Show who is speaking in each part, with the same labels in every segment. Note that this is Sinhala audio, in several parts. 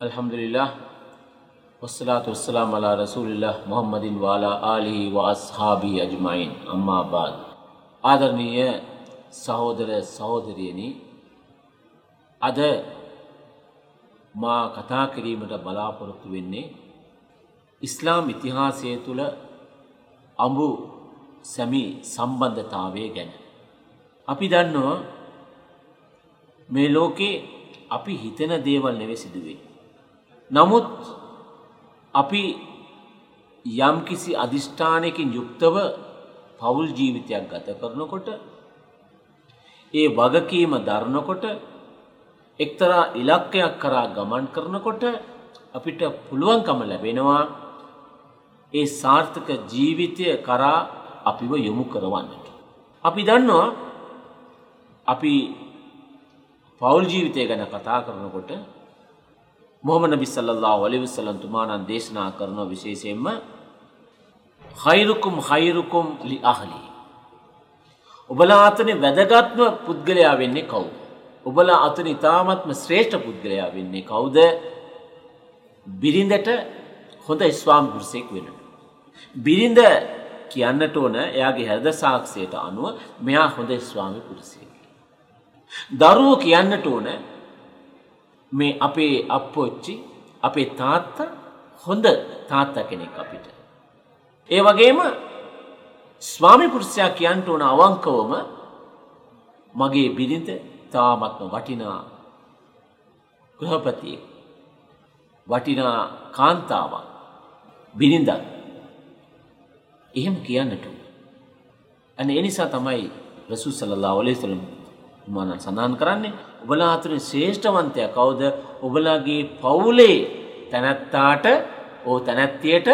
Speaker 1: අල්හම්දුලිල්ලාහ් වස්සලාතු වස්සලාම් අලා රසූලිල්ලාහ් මුහම්මදින් වාලා ආලිහි වඅස්හාබි අජ්මයින් අම්මා බාද් ආදරණීය සහෝදර සහෝදරියනි අද මා කතා කිරීමට බලාපොරොත්තු වෙන්නේ ඉස්ලාම් ඉතිහාසය තුළ අඹු සැමි සම්බන්ධතාවය ගැන. අපි දන්නවා මේ ලෝකේ අපි හිතන දේවල් නෙවෙයි සිදුවේ. නමුත් අපි යම්කිසි අධිෂ්ඨානයකින් යුක්තව පවුල් ජීවිතයක් ගත කරනකොට ඒ වගකීම දරනකොට එක්තරා ඉලක්කයක් කරා ගමන් කරනකොට අපිට පුළුවන්කම ලැබෙනවා ඒ සාර්ථක ජීවිතය කරා අපිව යොමු කරවන්නට. අපි දන්නවා අපි පවුල් ජීවිතය ගැන කතා කරනකොට මොහමද නබි සල්ලල්ලාහු අලයිහි වසල්ලම් තුමාණන් දේශනා කරන විශේෂයෙන්ම khairukum khairukum li ahli ඔබලා අතරින් වැදගත්ම පුද්ගලයා වෙන්නේ කවුද? ඔබලා අතරින් ඉතාමත්ම ශ්‍රේෂ්ඨ පුද්ගලයා වෙන්නේ කවුද? බිරිඳට හොඳ ස්වාම පුරුෂයෙක් වෙන්න. බිරිඳ කියන්නට ඕන එයාගේ හෘද සාක්ෂියට අනුව මෙයා හොඳ ස්වාමි පුරුෂයෙක්. දරුවෝ කියන්නට ඕන මේ අපේ අප්පොච්චි අපේ තාත්තා හොඳ තාත්තා කෙනෙක් අපිට. ඒ වගේම ස්වාමි පුරුෂයා කියන්නට ඕන අවංකවම මගේ බිරිඳ තාමත්ම වටිනා ගෘහපතියෙක් වටිනා කාන්තාවක් බිරිඳක් එහෙම කියන්නට අන්න ඒ නිසා තමයි රසූල් සල්ලල්ලාහු අලයිහි වසල්ලම් උමානන් සඳහන් කරන්නේ ඔබලා අතරින් ශ්‍රේෂ්ඨවන්තයා කවුද? ඔබලාගේ පවුලේ තැනැත්තාට ඕ තැනැත්තියට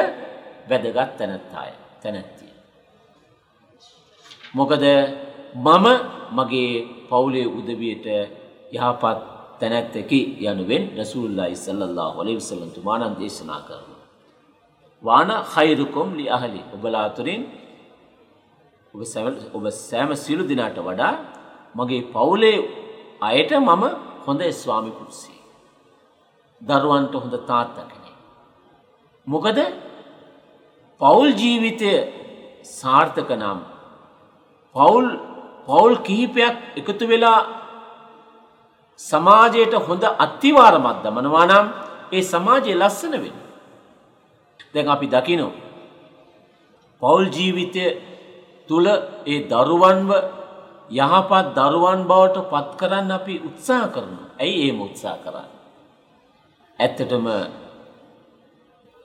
Speaker 1: වැදගත් තැනැත්තාය. තැනැත්තිය. මොකද මම මගේ පවුලේ උදවියට යහපත් තැනැත්තකි යනුවෙන් රසූල්ලාහි සල්ලල්ලාහු අලයිහි වසල්ලම් තුමාණන් දේශනා කරනවා. වාන khairukum li ahli ඔබලා අතරින් ඔබ ඔබ සෑම සියලු දිනාට වඩා මගේ පවුලේ අයට මම හොඳ ස්වාමි පුරුෂයෙක්. දරුවන්ට හොඳ තාත්තා කෙනෙක්. මොකද පවුල් ජීවිතය සාර්ථක නම් පවුල් පවුල් කිහිපයක් එකතු වෙලා සමාජයට හොඳ අත්තිවාරමත් දමනවා නම් ඒ සමාජයේ ලස්සන වෙන. දැන් අපි දකිනෝ. පවුල් ජීවිතය තුළ ඒ දරුවන්ව යහපත් දරුවන් බවට පත් කරන්න අපි උත්සාහ කරනවා. ඇයි එහෙම උත්සාහ කරන්නේ? ඇත්තටම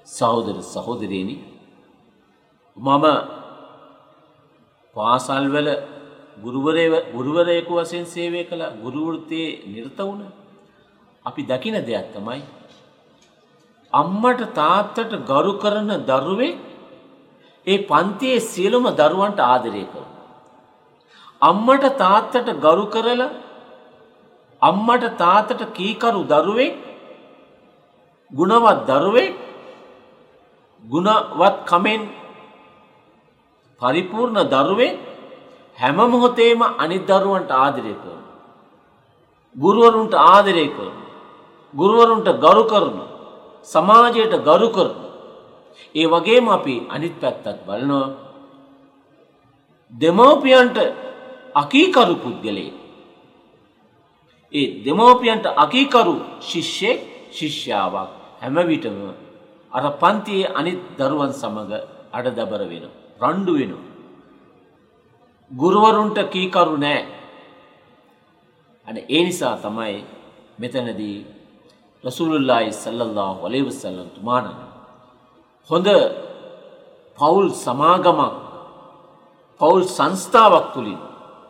Speaker 1: සහෝදර සහෝදරියනි මම පාසල්වල ගුරුවරයෙකු වශයෙන් සේවය කළ ගුරු වෘත්තියේ නිරත වුණ අපි දකින දෙයක් තමයි අම්මට තාත්තට ගරු කරන දරුවෙක් ඒ පන්තියේ සියලුම දරුවන්ට ආදරය කරනවා. අම්මට තාත්තට ගරු කරලා අම්මට තාත්තට කීකරු දරුවෙක් ගුණවත් දරුවෙක් ගුණවත් කමෙන් පරිපූර්ණ දරුවෙක් හැම මොහොතේම අනිත් දරුවන්ට ආදරය කරන. ගුරුවරුන්ට ආදරය කරන. ගුරුවරුන්ට ගරු කරන. සමාජයට ගරු කරන. ඒ වගේම අපි අනිත් පැත්තත් බලනවා. දෙමෝපියන්ට අකීකරු පුද්ගලයෙක්. ඒ දෙමෝපියන්ට අකීකරු ශිෂ්‍යෙක් ශිෂ්‍යාවක් හැම විටම අර පන්තියේ අනිත් දරුවන් සමග අඩදබර වෙන. රණ්ඩු වෙන. ගුරුවරුන්ට කීකරු නෑ. අන ඒ නිසා තමයි මෙතනදී රසූලුල්ලාහි සල්ලල්ලාහු අලයිහි වසල්ලම් තුමාණන් හොඳ පවුල් සමාගමක් පවුල් සංස්ථාවක් තුලින්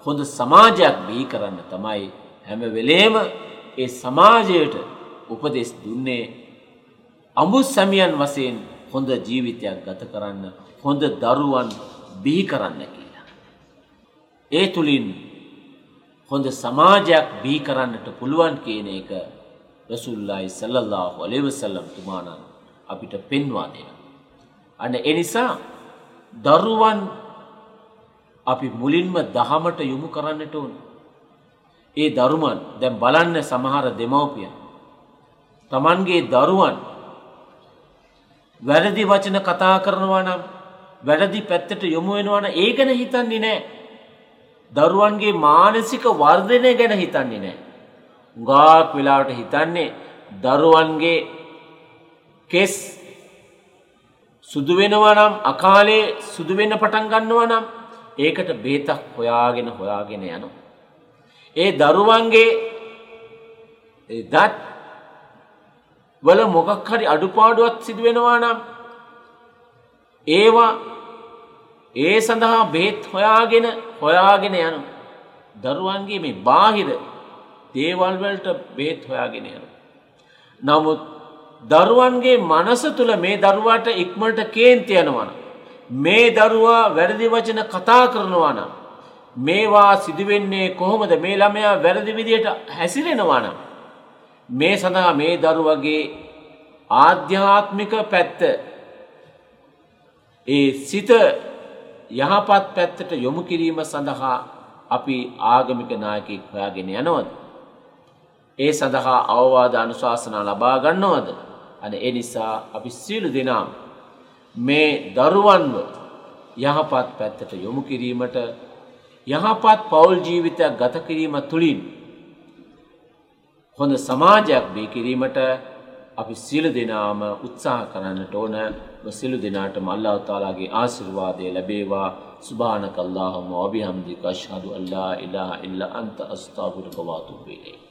Speaker 1: හොඳ සමාජයක් බිහි කරන්න තමයි හැම වෙලේම ඒ සමාජයට උපදෙස් දුන්නේ අඹු සැමියන් වශයෙන් හොඳ ජීවිතයක් ගත කරන්න හොඳ දරුවන් බිහි කරන්න කියලා. ඒ තුලින් හොඳ සමාජයක් බිහි කරන්නට පුළුවන් කියන එක රසූල්ලාහි සල්ලල්ලාහු අලයිහි වසල්ලම් තුමාණන් අපිට පෙන්වා දෙනවා. අන්න ඒ නිසා දරුවන් අපි මුලින්ම දහමට යොමු කරන්නට ඕන. ඒ දරුමන් දැන් බලන්න සමහර දෙමව්පියන් තමන්ගේ දරුවන් වැරදි වචන කතා කරනවා නම් වැරදි පැත්තට යොමු වෙනවා නම් ඒ ගැන හිතන්නේ නැහැ. දරුවන්ගේ මානසික වර්ධනය ගැන හිතන්නේ නැහැ. ගාක් වෙලාවට හිතන්නේ දරුවන්ගේ කෙස් සුදු වෙනවා නම් අකාලේ සුදු වෙන්න පටන් ගන්නවා නම් ඒකට බේතක් හොයාගෙන හොයාගෙන යනවා. ඒ දරුවන්ගේ දත් වල මොකක් හරි අඩුපාඩුවක් සිදු වෙනවා නම් ඒවා ඒ සඳහා බේත් හොයාගෙන හොයාගෙන යනු. දරුවන්ගේ මේ බාහිර දේවල් වලට බේත් හොයාගෙන යනු. නමුත් දරුවන්ගේ මනස තුළ මේ දරුවාට ඉක්මට කේන්ති යනවන. මේ දරුවා වැරදි වචන කතා කරනවා නම්. මේවා සිදුවෙන්නේ කොහොමද මේ ළමයා වැරදි විදියට හැසිරෙනවා නම්. මේ සඳහා මේ දරුවගේ ආධ්‍යාත්මික පැත්ත ඒ සිත යහපත් පැත්තට යොමු කිරීම සඳහා අපි ආගමික නායකෙක් හොයාගෙන යනවද. ඒ සඳහා අවවාද අනුශාසනා ලබා ගන්නවද. අන ඒ නිසා අපි සියලු දෙනාම් මේ දරුවන්ව යහපත් පැත්තට යොමු කිරීමට යහපත් පවුල් ජීවිතයක් ගත කිරීම තුළින් හොඳ සමාජයක් බී කිරීමට අපි සියලු දෙනාම උත්සාහ කරන්නට ඕන. සියලු දෙනාටම අල්ලාහ් තාලාගේ ආශිර්වාදය ලැබේවා. සුබ්හානක අල්ලාහුම්ම වබිහම්දික. අෂ්හදු අල්ලා ඉලාහා ඉල්ලා අන්ත. අස්තාගිරුක වා අතුබු ඉලෛක්